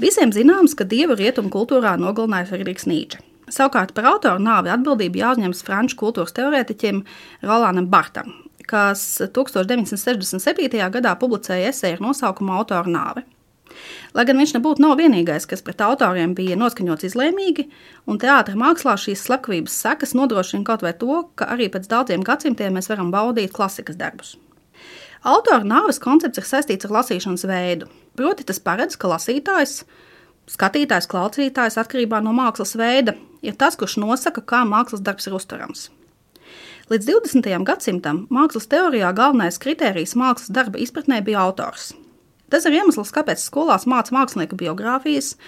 Visiem zināms, ka dievu rietumu kultūrā nogalināja Friedrichs Nīčs. Savukārt par autoru nāvi atbildību jāuzņemas franču kultūras teorētiķim Rolandam Bartam, kas 1967. gadā publicēja esēju ar nosaukumu Autora nāve. Lai gan viņš nebūtu nav vienīgais, kas pret autoriem bija noskaņots izlēmīgi, un teātris mākslā šīs slepkavības sekas nodrošina kaut vai to, ka arī pēc daudziem gadsimtiem mēs varam baudīt klasikas darbus. Autora nāves koncepts ir saistīts ar lasīšanas veidu. Proti, tas paredz, ka lasītājs, skatītājs, klausītājs atkarībā no mākslas veida ir tas, kurš nosaka, kā mākslas darbs ir uztverams. Līdz 20. gadsimtam mākslas teorijā galvenais kritērijs mākslas darba izpratnē bija autors. Tas ir iemesls, kāpēc skolās mācām mākslinieku biogrāfijas,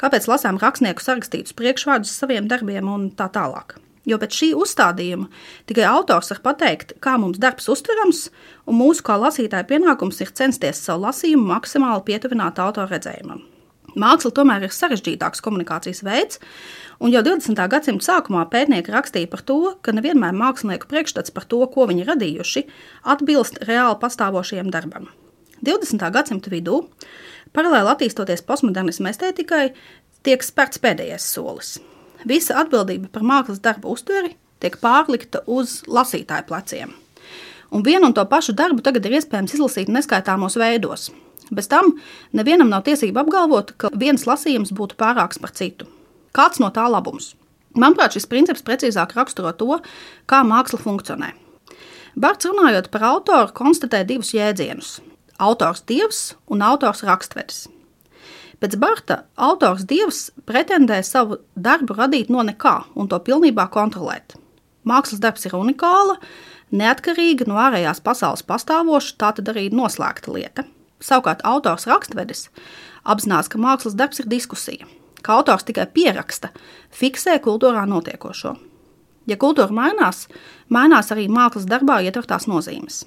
kāpēc lasām rakstnieku sarakstītus priekšvārdus saviem darbiem un tā tālāk. Jo pēc šī uzstādījuma tikai autors var pateikt, kā mums darbs uztverams, un mūsu kā lasītāja pienākums ir censties savu lasījumu maksimāli pietuvināt autora redzējumam. Māksla tomēr ir sarežģītāks komunikācijas veids, un jau 20. gadsimta sākumā pētnieki rakstīja par to, ka nevienmēr mākslinieku priekšstats par to, ko viņi radījuši, atbilst reāli pastāvošajam darbam. 20. gadsimta vidū, paralēli attīstoties postmodernismu estētikai, tiek spērts pēdējais solis. Visa atbildība par mākslas darbu uztveri tiek pārlikta uz lasītāju pleciem. Un vienu un to pašu darbu tagad ir iespējams izlasīt neskaitāmos veidos. Bez tam nevienam nav tiesība apgalvot, ka viens lasījums būtu pārāks par citu. Kāds no tā labums? Manuprāt, šis princips precīzāk raksturo to, kā māksla funkcionē. Bārts runājot par autoru, konstatē divus jēdzienus autors dievs un autors rakstvedis. Pēc Barta autors dievs pretendē savu darbu radīt no nekā un to pilnībā kontrolēt. Mākslas darbs ir unikāla, neatkarīga no ārējās pasaules pastāvoša, tā tad arī noslēgta lieta. Savukārt autors rakstvedis apzinās, ka mākslas darbs ir diskusija, ka autors tikai pieraksta, fiksē kultūrā notiekošo. Ja kultūra mainās, mainās arī mākslas darbā ietvertās nozīmes.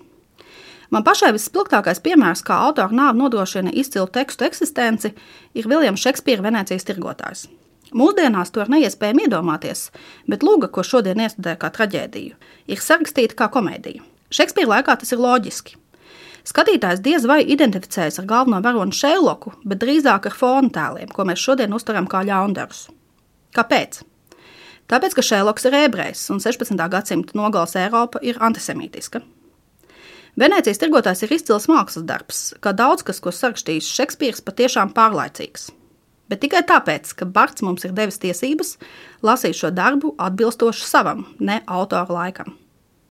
Man pašai visspilgtākais piemērs, kā autora nāve nodrošina izcilu tekstu eksistenci, ir Viljams Šekspīra Venecijas tirgotājs. Mūsdienās to ir neiespējami iedomāties, bet lūga, ko šodien iestudē kā traģēdiju, ir sarakstīta kā komēdija. Šekspīra laikā tas ir loģiski. Skatītājs diez vai identificējas ar galveno varoni Šeiloku, bet drīzāk ar fona tēliem, ko mēs šodien uztveram kā ļaundarus. Kāpēc? Tāpēc, ka Šeiloks ir ebrejs un 16. gadsimta nogales Eiropa ir antisemītiska. Venecijas tirgotājs ir izcils mākslas darbs, kā daudz kas, ko sarakstījis Šekspīrs, patiešām pārlaicīgs. Bet tikai tāpēc, ka Barts mums ir devis tiesības lasīt šo darbu atbilstoši savam, ne autora laikam.